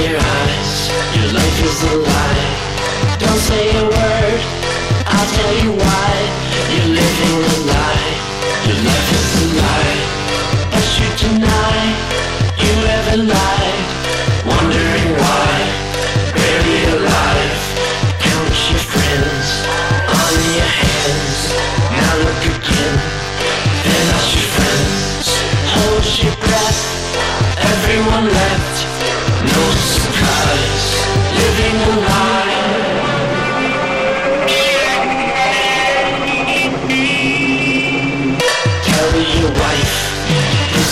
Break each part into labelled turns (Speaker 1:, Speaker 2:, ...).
Speaker 1: your eyes. Your life is a lie. Don't say a word. I'll tell you why. You're living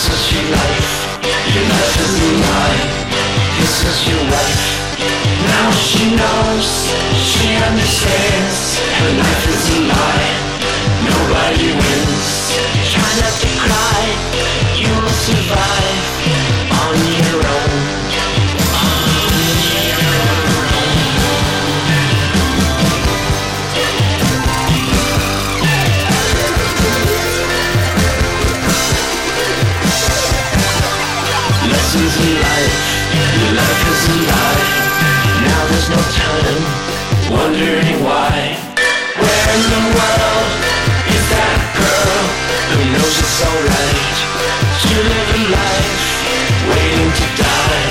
Speaker 1: this is your life. Your life is a lie. This is your wife. Now she knows. She understands. Your life is a lie. Now there's no time, wondering why. Where in the world is that girl who knows it's alright to live a life, waiting to die,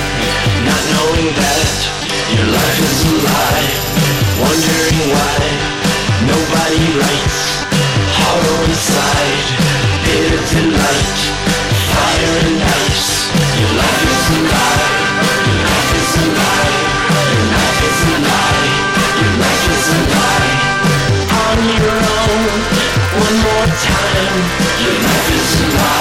Speaker 1: not knowing that your life is a lie. Wondering why nobody writes, hollow inside, bitter delight. time, you might is survived.